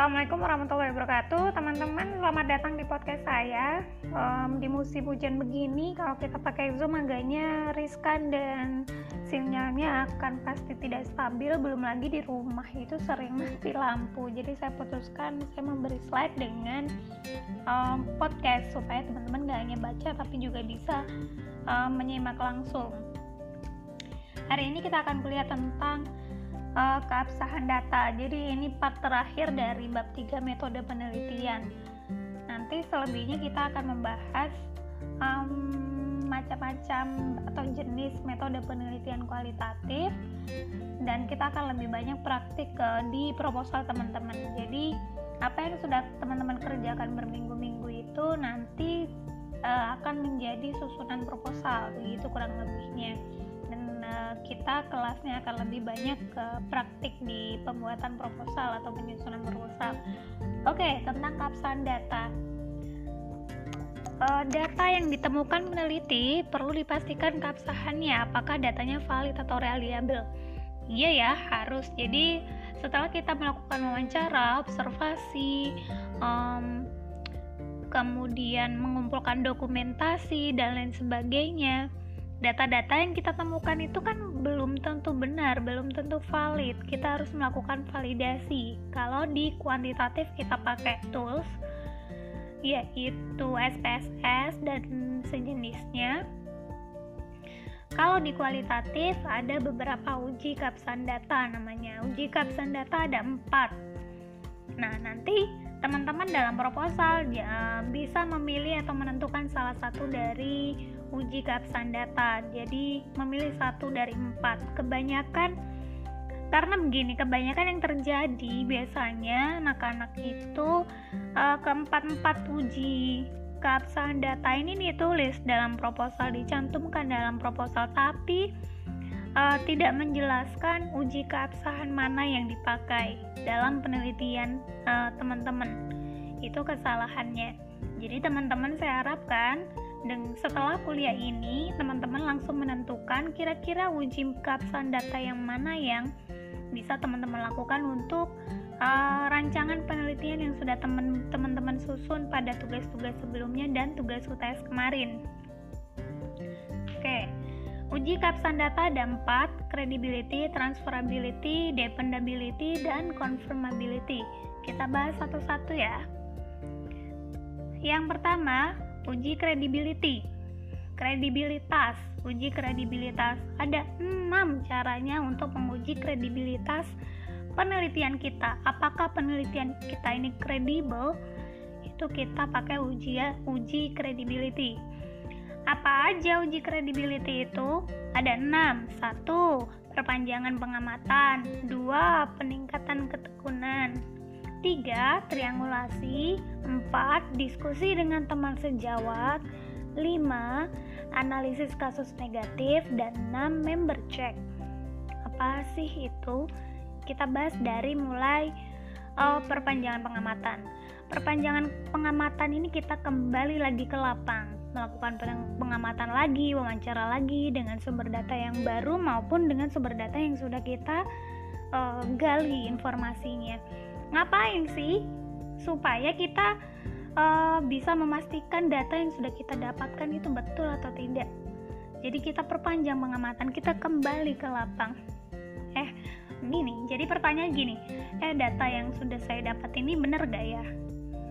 Assalamualaikum warahmatullahi wabarakatuh Teman-teman. Selamat datang di podcast saya. Um, Di musim hujan begini Kalau kita pakai zoom agaknya riskan Dan sinyalnya akan pasti tidak stabil Belum lagi di rumah itu sering mati lampu. Jadi saya putuskan saya memberi slide dengan um, podcast Supaya teman-teman gak hanya baca Tapi juga bisa um, menyimak langsung. Hari ini kita akan kuliah tentang uh, keabsahan data. Jadi ini part terakhir dari bab 3 metode penelitian. Nanti selebihnya kita akan membahas um, macam-macam atau jenis metode penelitian kualitatif dan kita akan lebih banyak praktik uh, di proposal teman-teman. Jadi apa yang sudah teman-teman kerjakan berminggu-minggu itu nanti uh, akan menjadi susunan proposal begitu kurang lebihnya kita kelasnya akan lebih banyak ke praktik di pembuatan proposal atau penyusunan proposal. Oke, okay, tentang keabsahan data. Uh, data yang ditemukan peneliti perlu dipastikan keabsahannya, apakah datanya valid atau reliable. Iya ya, harus. Jadi setelah kita melakukan wawancara, observasi, um, kemudian mengumpulkan dokumentasi dan lain sebagainya, data-data yang kita temukan itu kan belum tentu benar, belum tentu valid. Kita harus melakukan validasi. Kalau di kuantitatif kita pakai tools yaitu SPSS dan sejenisnya. Kalau di kualitatif ada beberapa uji keabsahan data namanya. Uji keabsahan data ada empat. Nah nanti teman-teman dalam proposal ya, bisa memilih atau menentukan salah satu dari uji keabsahan data jadi memilih satu dari empat. Kebanyakan karena begini kebanyakan yang terjadi biasanya anak-anak itu uh, keempat-empat uji keabsahan data ini ditulis dalam proposal dicantumkan dalam proposal. Tapi uh, tidak menjelaskan uji keabsahan mana yang dipakai dalam penelitian uh, teman-teman. Itu kesalahannya. Jadi teman-teman saya harapkan dan setelah kuliah ini, teman-teman langsung menentukan kira-kira uji keabsahan data yang mana yang bisa teman-teman lakukan untuk uh, rancangan penelitian yang sudah teman-teman susun pada tugas-tugas sebelumnya dan tugas UTS kemarin. Oke, uji keabsahan data ada empat, credibility, transferability, dependability, dan confirmability. Kita bahas satu-satu ya. Yang pertama, uji credibility kredibilitas. Uji kredibilitas. Ada enam caranya untuk menguji kredibilitas penelitian kita. Apakah penelitian kita ini kredibel? Itu kita pakai uji ya uji credibility apa aja uji credibility itu? Ada enam. Satu perpanjangan pengamatan. Dua peningkatan ketekunan 3. Triangulasi 4. Diskusi dengan teman sejawat 5. Analisis kasus negatif dan 6. Member check Apa sih itu? Kita bahas dari mulai oh, perpanjangan pengamatan Perpanjangan pengamatan ini kita kembali lagi ke lapang melakukan pengamatan lagi, wawancara lagi dengan sumber data yang baru maupun dengan sumber data yang sudah kita uh, gali informasinya ngapain sih? Supaya kita uh, bisa memastikan data yang sudah kita dapatkan itu betul atau tidak. Jadi kita perpanjang pengamatan kita kembali ke lapang. Eh gini jadi pertanyaan gini. Eh data yang sudah saya dapat ini benar gak ya?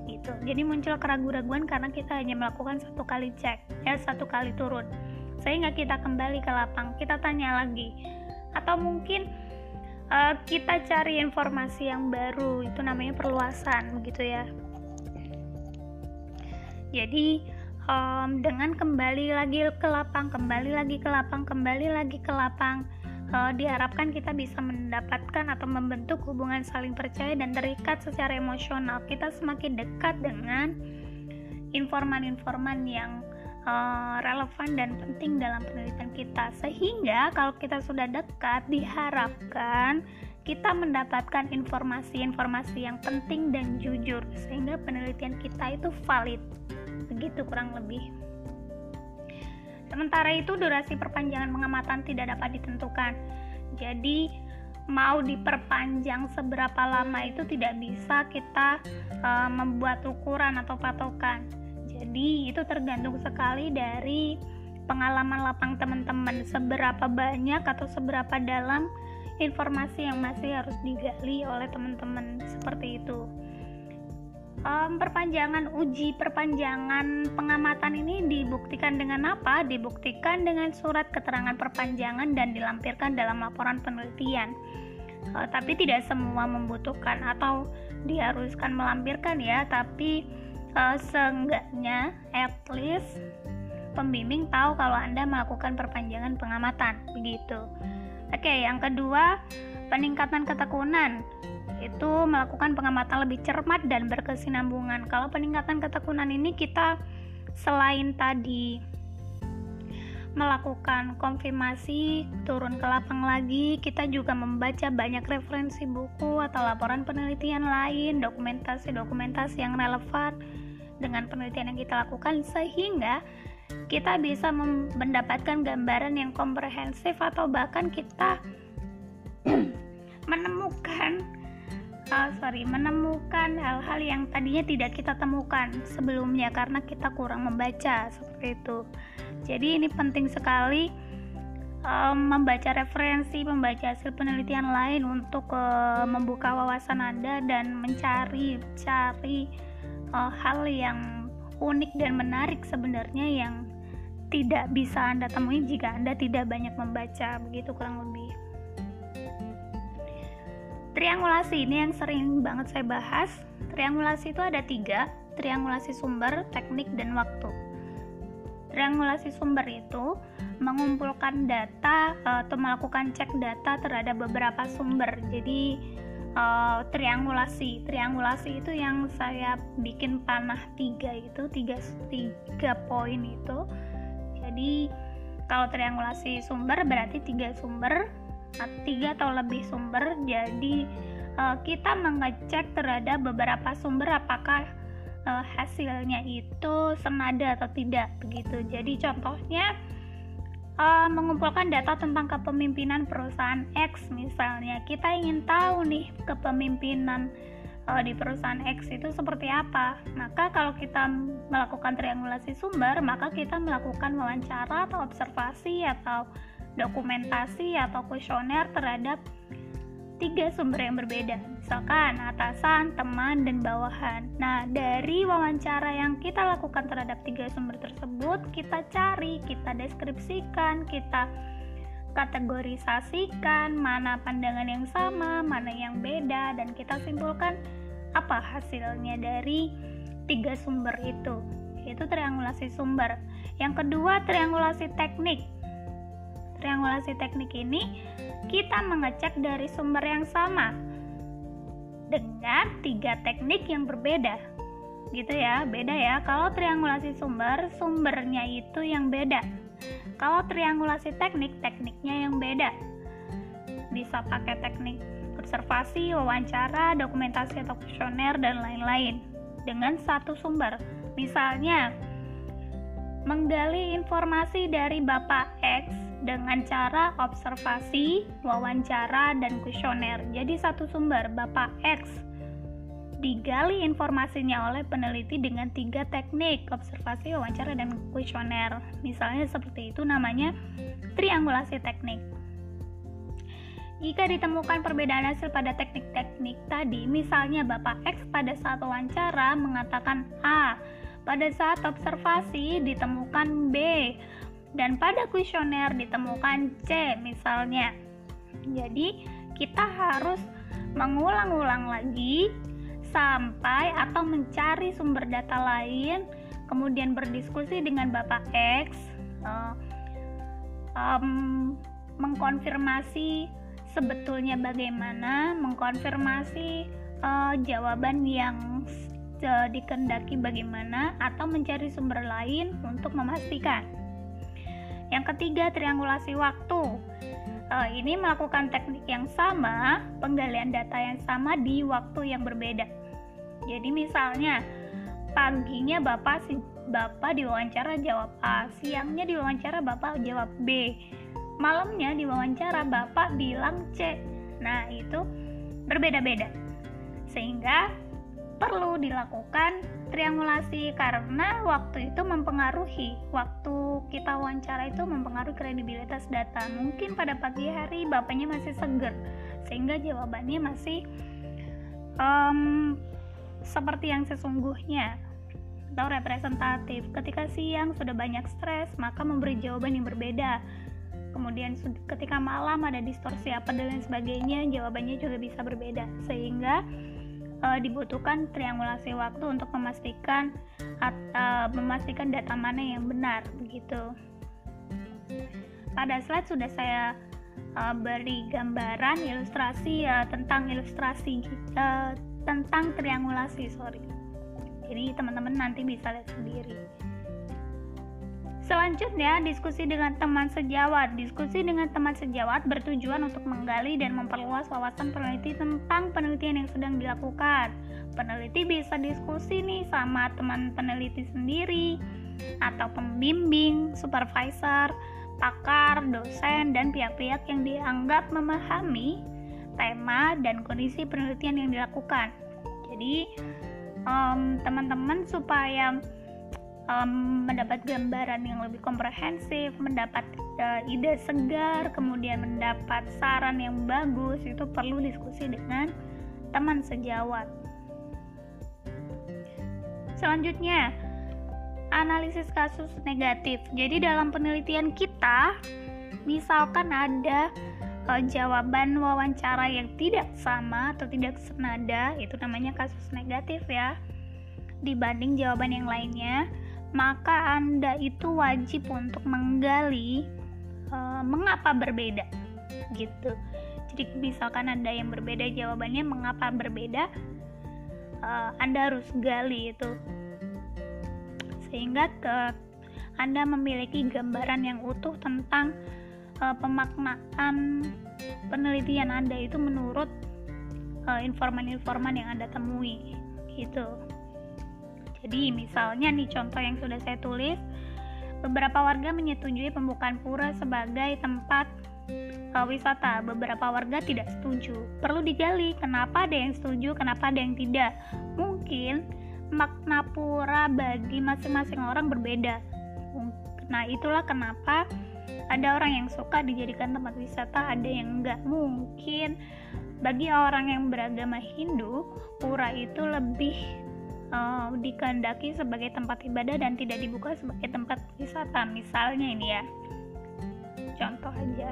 Gitu. Jadi muncul keraguan-raguan karena kita hanya melakukan satu kali cek ya satu kali turun. Sehingga kita kembali ke lapang. Kita tanya lagi. Atau mungkin uh, kita cari informasi yang baru itu namanya perluasan begitu ya. Jadi um, dengan kembali lagi ke lapang kembali lagi ke lapang kembali lagi ke lapang uh, diharapkan kita bisa mendapatkan atau membentuk hubungan saling percaya dan terikat secara emosional. Kita semakin dekat dengan informan-informan yang uh, relevan dan penting dalam penelitian kita. Sehingga kalau kita sudah dekat diharapkan kita mendapatkan informasi-informasi yang penting dan jujur sehingga penelitian kita itu valid. Begitu kurang lebih. Sementara itu durasi perpanjangan pengamatan tidak dapat ditentukan. Jadi mau diperpanjang seberapa lama itu tidak bisa kita uh, membuat ukuran atau patokan. Jadi itu tergantung sekali dari pengalaman lapang teman-teman seberapa banyak atau seberapa dalam informasi yang masih harus digali oleh teman-teman seperti itu. Um, perpanjangan uji perpanjangan pengamatan ini dibuktikan dengan apa? Dibuktikan dengan surat keterangan perpanjangan dan dilampirkan dalam laporan penelitian uh, tapi tidak semua membutuhkan atau diharuskan melampirkan ya tapi uh, seenggaknya at least pembimbing tahu kalau Anda melakukan perpanjangan pengamatan begitu. Oke yang kedua peningkatan ketekunan. Itu melakukan pengamatan lebih cermat dan berkesinambungan. Kalau peningkatan ketekunan ini kita selain tadi melakukan konfirmasi, turun ke lapang lagi, kita juga membaca banyak referensi buku atau laporan penelitian lain, dokumentasi-dokumentasi yang relevan dengan penelitian yang kita lakukan sehingga kita bisa mendapatkan gambaran yang komprehensif atau bahkan kita menemukan uh, sorry menemukan hal-hal yang tadinya tidak kita temukan sebelumnya karena kita kurang membaca seperti itu jadi ini penting sekali um, membaca referensi membaca hasil penelitian lain untuk uh, membuka wawasan anda dan mencari cari uh, hal yang unik dan menarik sebenarnya yang tidak bisa anda temui jika anda tidak banyak membaca begitu kurang lebih. Triangulasi ini yang sering banget saya bahas. Triangulasi itu ada tiga triangulasi sumber, teknik, dan waktu triangulasi sumber itu mengumpulkan data eh, atau melakukan cek data terhadap beberapa sumber. Jadi uh, triangulasi. Triangulasi itu yang saya bikin panah tiga itu tiga tiga poin itu. Jadi kalau triangulasi sumber berarti tiga sumber tiga atau lebih sumber. Jadi uh, kita mengecek terhadap beberapa sumber apakah uh, hasilnya itu senada atau tidak begitu. Jadi contohnya uh, mengumpulkan data tentang kepemimpinan perusahaan X misalnya. Kita ingin tahu nih kepemimpinan uh, di perusahaan X itu seperti apa. Maka kalau kita melakukan triangulasi sumber maka kita melakukan wawancara atau observasi atau dokumentasi atau kuesioner terhadap tiga sumber yang berbeda, misalkan atasan, teman, dan bawahan. Nah, dari wawancara yang kita lakukan terhadap tiga sumber tersebut, kita cari, kita deskripsikan, kita kategorisasikan mana pandangan yang sama, mana yang beda, dan kita simpulkan apa hasilnya dari tiga sumber itu. Itu triangulasi sumber. Yang kedua, triangulasi teknik triangulasi teknik ini kita mengecek dari sumber yang sama. Dengan tiga teknik yang berbeda. Gitu ya beda ya. Kalau triangulasi sumber sumbernya itu yang beda. Kalau triangulasi teknik tekniknya yang beda. Bisa pakai teknik observasi wawancara dokumentasi atau kuesioner dan lain-lain. Dengan satu sumber. Misalnya menggali informasi dari Bapak X dengan cara observasi, wawancara, dan kuesioner. Jadi satu sumber, Bapak X, digali informasinya oleh peneliti dengan tiga teknik, observasi, wawancara, dan kuesioner. Misalnya seperti itu namanya triangulasi teknik. Jika ditemukan perbedaan hasil pada teknik-teknik tadi, misalnya Bapak X pada saat wawancara mengatakan A, pada saat observasi ditemukan B dan pada kuesioner ditemukan C misalnya. Jadi, kita harus mengulang-ulang lagi sampai atau mencari sumber data lain, kemudian berdiskusi dengan Bapak X, uh, um, mengkonfirmasi sebetulnya bagaimana, mengkonfirmasi uh, jawaban yang dikendaki bagaimana atau mencari sumber lain untuk memastikan. Yang ketiga, triangulasi waktu. Uh, ini melakukan teknik yang sama, penggalian data yang sama di waktu yang berbeda. Jadi misalnya paginya Bapak si Bapak diwawancara jawab A, siangnya diwawancara Bapak jawab B, malamnya diwawancara Bapak bilang C. Nah, itu berbeda-beda. Sehingga perlu dilakukan triangulasi karena waktu itu mempengaruhi. Waktu kita wawancara itu mempengaruhi kredibilitas data. Mungkin pada pagi hari bapaknya masih seger sehingga jawabannya masih um, seperti yang sesungguhnya atau representatif. Ketika siang sudah banyak stres maka memberi jawaban yang berbeda. Kemudian ketika malam ada distorsi apa dan lain sebagainya jawabannya juga bisa berbeda. Sehingga uh, dibutuhkan triangulasi waktu untuk memastikan uh, memastikan data mana yang benar begitu. Pada slide sudah saya uh, beri gambaran ilustrasi uh, tentang ilustrasi uh, tentang triangulasi, sorry. Jadi teman-teman nanti bisa lihat sendiri. Selanjutnya, diskusi dengan teman sejawat. Diskusi dengan teman sejawat bertujuan untuk menggali dan memperluas wawasan peneliti tentang penelitian yang sedang dilakukan. Peneliti bisa diskusi nih sama teman peneliti sendiri atau pembimbing, supervisor, pakar, dosen, dan pihak-pihak yang dianggap memahami tema dan kondisi penelitian yang dilakukan. Jadi, teman teman-teman supaya um, mendapat gambaran yang lebih komprehensif, mendapat uh, ide segar, kemudian mendapat saran yang bagus, itu perlu diskusi dengan teman sejawat. Selanjutnya, analisis kasus negatif. Jadi dalam penelitian kita, misalkan ada uh, jawaban wawancara yang tidak sama atau tidak senada, itu namanya kasus negatif ya. Dibanding jawaban yang lainnya, maka Anda itu wajib untuk menggali uh, mengapa berbeda gitu. Jadi misalkan Anda yang berbeda jawabannya mengapa berbeda, uh, Anda harus gali itu sehingga ke Anda memiliki gambaran yang utuh tentang uh, pemaknaan penelitian Anda itu menurut informan-informan uh, yang Anda temui gitu. Jadi misalnya nih contoh yang sudah saya tulis, beberapa warga menyetujui pembukaan pura sebagai tempat uh, wisata. Beberapa warga tidak setuju. Perlu digali kenapa ada yang setuju, kenapa ada yang tidak. Mungkin makna pura bagi masing-masing orang berbeda. Nah, itulah kenapa ada orang yang suka dijadikan tempat wisata, ada yang enggak. Mungkin bagi orang yang beragama Hindu, pura itu lebih uh, dikehendaki sebagai tempat ibadah dan tidak dibuka sebagai tempat wisata misalnya ini ya. Contoh aja.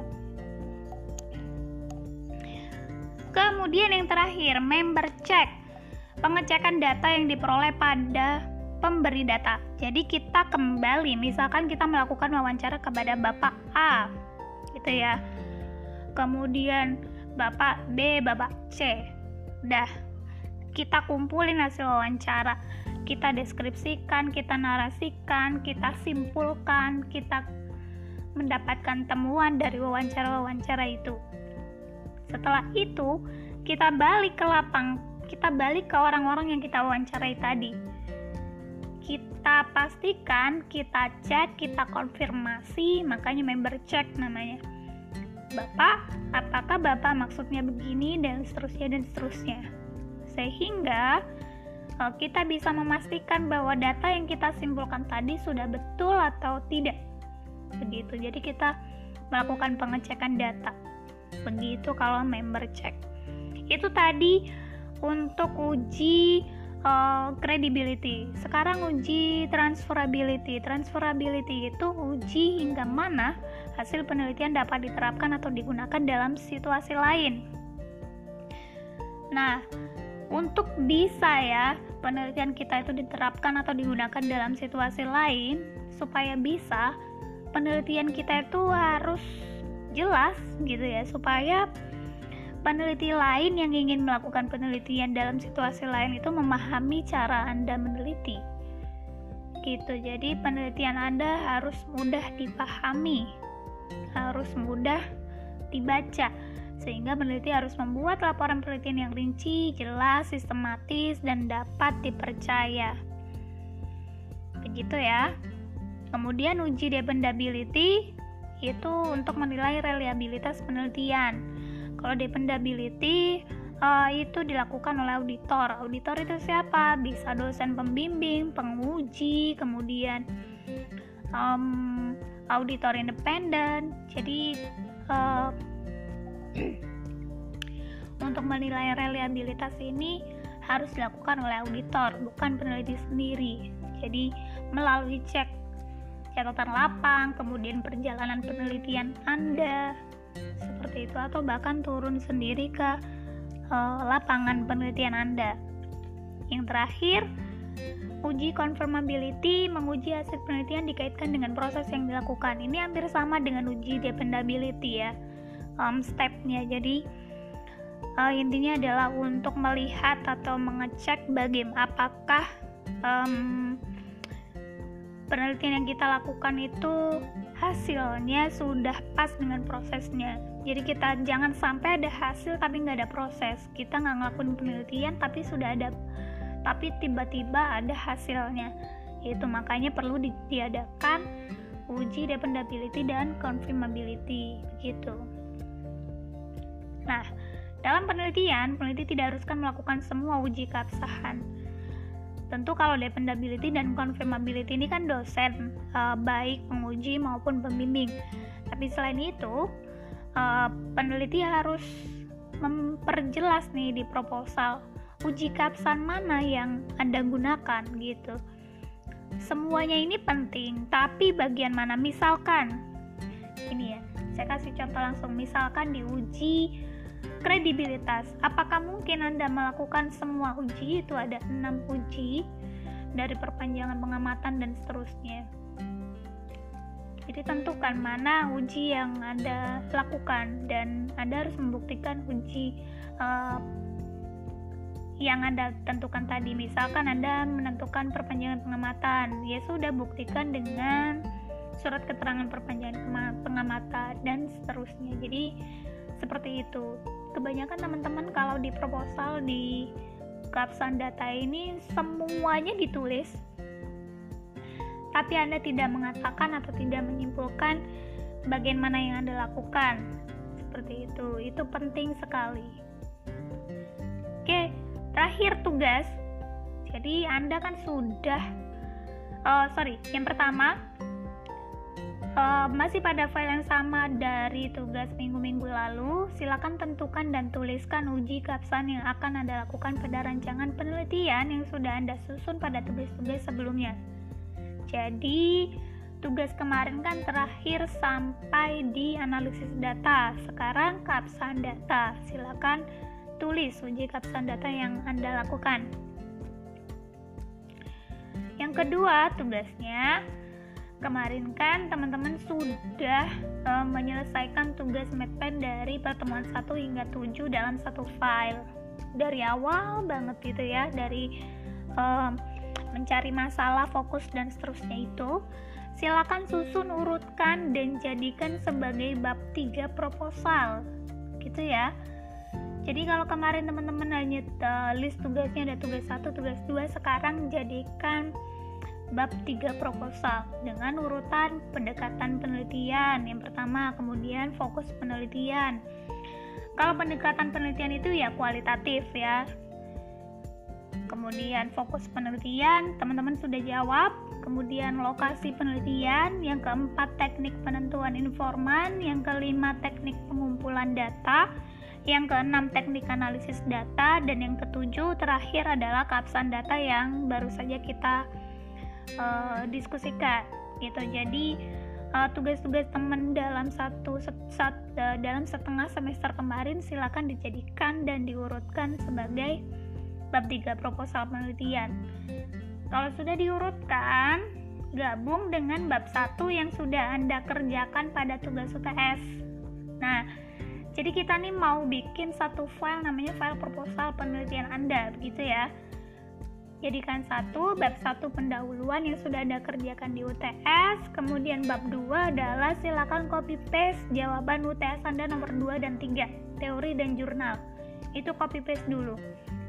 Kemudian yang terakhir member check pengecekan data yang diperoleh pada pemberi data. Jadi kita kembali misalkan kita melakukan wawancara kepada bapak A gitu ya. Kemudian bapak B bapak C. Udah kita kumpulin hasil wawancara. Kita deskripsikan kita narasikan kita simpulkan kita mendapatkan temuan dari wawancara-wawancara itu. Setelah itu kita balik ke lapang kita balik ke orang-orang yang kita wawancarai tadi. Kita pastikan kita cek kita konfirmasi makanya member check namanya. Bapak, apakah Bapak maksudnya begini dan seterusnya dan seterusnya sehingga uh, kita bisa memastikan bahwa data yang kita simpulkan tadi sudah betul atau tidak. Begitu. Jadi kita melakukan pengecekan data. Begitu kalau member check. Itu tadi untuk uji uh, credibility. Sekarang uji transferability. Transferability itu uji hingga mana hasil penelitian dapat diterapkan atau digunakan dalam situasi lain. Nah, untuk bisa ya penelitian kita itu diterapkan atau digunakan dalam situasi lain supaya bisa penelitian kita itu harus jelas gitu ya supaya peneliti lain yang ingin melakukan penelitian dalam situasi lain itu memahami cara Anda meneliti. Gitu jadi penelitian Anda harus mudah dipahami harus mudah dibaca sehingga peneliti harus membuat laporan penelitian yang rinci, jelas, sistematis, dan dapat dipercaya. Begitu ya. Kemudian uji dependability itu untuk menilai reliabilitas penelitian. kalau dependability uh, itu dilakukan oleh auditor auditor itu siapa bisa dosen pembimbing penguji kemudian um, auditor independen jadi uh, untuk menilai reliabilitas ini harus dilakukan oleh auditor bukan peneliti sendiri. Jadi melalui cek catatan lapang kemudian perjalanan penelitian Anda seperti itu atau bahkan turun sendiri ke uh, lapangan penelitian Anda. Yang terakhir Uji confirmability menguji hasil penelitian dikaitkan dengan proses yang dilakukan. Ini hampir sama dengan uji dependability ya, um, stepnya. Jadi uh, intinya adalah untuk melihat atau mengecek bagaimana apakah um, penelitian yang kita lakukan itu hasilnya sudah pas dengan prosesnya. Jadi kita jangan sampai ada hasil tapi nggak ada proses. Kita nggak ngelakuin penelitian tapi sudah ada tapi tiba-tiba ada hasilnya itu makanya perlu diadakan uji dependability dan confirmability begitu nah dalam penelitian peneliti tidak haruskan melakukan semua uji keabsahan. Tentu kalau dependability dan confirmability ini kan dosen uh, baik penguji maupun pembimbing. Tapi selain itu uh, peneliti harus memperjelas nih di proposal uji kapsan mana yang Anda gunakan gitu. Semuanya ini penting, tapi bagian mana? Misalkan ini ya, saya kasih contoh langsung. Misalkan diuji kredibilitas. Apakah mungkin Anda melakukan semua uji itu ada enam uji dari perpanjangan pengamatan dan seterusnya. Jadi tentukan mana uji yang Anda lakukan dan Anda harus membuktikan uji uh, yang Anda tentukan tadi. Misalkan Anda menentukan perpanjangan pengamatan, ya sudah buktikan dengan surat keterangan perpanjangan pengamatan dan seterusnya. Jadi seperti itu. Kebanyakan teman-teman kalau di proposal di kapsan data ini semuanya ditulis tapi Anda tidak mengatakan atau tidak menyimpulkan bagian mana yang Anda lakukan. Seperti itu. Itu penting sekali. Oke, terakhir tugas jadi anda kan sudah uh, sorry yang pertama uh, masih pada file yang sama dari tugas minggu-minggu lalu. Silakan tentukan dan tuliskan uji kapsan yang akan anda lakukan pada rancangan penelitian yang sudah anda susun pada tugas-tugas sebelumnya. Jadi tugas kemarin kan terakhir sampai di analisis data. Sekarang kapsan data. Silakan tulis uji kapsan data yang Anda lakukan. Yang kedua, tugasnya kemarin kan teman-teman sudah e, menyelesaikan tugas medpen dari pertemuan 1 hingga 7 dalam satu file. Dari awal banget gitu ya, dari e, mencari masalah, fokus dan seterusnya itu. Silakan susun, urutkan dan jadikan sebagai bab 3 proposal. Gitu ya jadi kalau kemarin teman-teman hanya uh, list tugasnya ada tugas 1, tugas 2, sekarang jadikan bab 3 proposal dengan urutan pendekatan penelitian. Yang pertama, kemudian fokus penelitian. Kalau pendekatan penelitian itu ya kualitatif ya. Kemudian fokus penelitian, teman-teman sudah jawab. Kemudian lokasi penelitian, yang keempat teknik penentuan informan, yang kelima teknik pengumpulan data, yang keenam teknik analisis data dan yang ketujuh terakhir adalah kapsan data yang baru saja kita uh, diskusikan gitu. Jadi uh, tugas-tugas teman dalam satu set, set, uh, dalam setengah semester kemarin silakan dijadikan dan diurutkan sebagai bab 3 proposal penelitian. Kalau sudah diurutkan gabung dengan bab 1 yang sudah Anda kerjakan pada tugas UTS nah jadi kita nih mau bikin satu file namanya file proposal penelitian Anda, begitu ya. Jadikan satu, bab satu pendahuluan yang sudah Anda kerjakan di UTS, kemudian bab dua adalah silakan copy paste jawaban UTS Anda nomor 2 dan 3, teori dan jurnal. Itu copy paste dulu.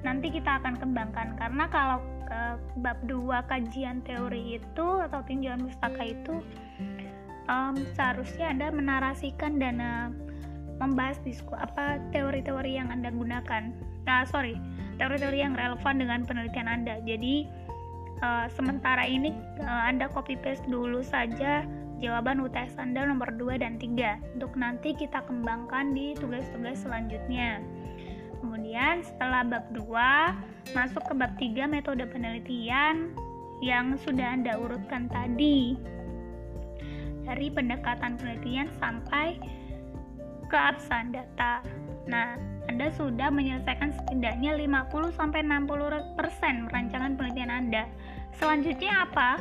Nanti kita akan kembangkan karena kalau ke bab 2 kajian teori itu atau tinjauan pustaka itu um, seharusnya Anda menarasikan dana membahas disku apa teori-teori yang anda gunakan nah sorry teori-teori yang relevan dengan penelitian anda. Jadi uh, sementara ini uh, anda copy paste dulu saja jawaban UTS anda nomor 2 dan 3 untuk nanti kita kembangkan di tugas-tugas selanjutnya. Kemudian setelah bab 2 masuk ke bab 3 metode penelitian yang sudah anda urutkan tadi. Dari pendekatan penelitian sampai ke absen data. Nah, Anda sudah menyelesaikan setidaknya 50 sampai 60% perancangan penelitian Anda. Selanjutnya apa?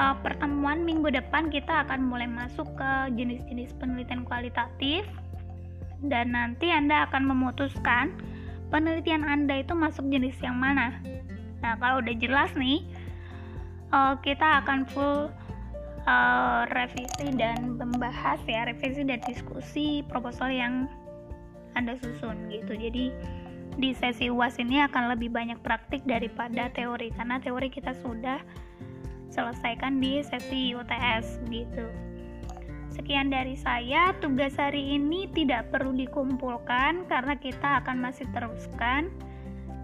Uh, pertemuan minggu depan kita akan mulai masuk ke jenis-jenis penelitian kualitatif dan nanti Anda akan memutuskan penelitian Anda itu masuk jenis yang mana. Nah, kalau udah jelas nih, uh, kita akan full uh, revisi dan membahas ya revisi dan diskusi proposal yang anda susun gitu jadi di sesi UAS ini akan lebih banyak praktik daripada teori karena teori kita sudah selesaikan di sesi UTS gitu sekian dari saya tugas hari ini tidak perlu dikumpulkan karena kita akan masih teruskan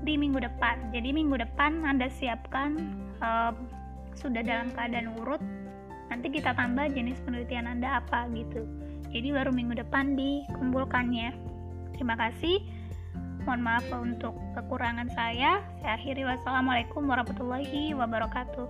di minggu depan jadi minggu depan anda siapkan uh, sudah dalam keadaan urut nanti kita tambah jenis penelitian Anda apa gitu. Jadi baru minggu depan dikumpulkannya. Terima kasih. Mohon maaf untuk kekurangan saya. Saya akhiri wassalamualaikum warahmatullahi wabarakatuh.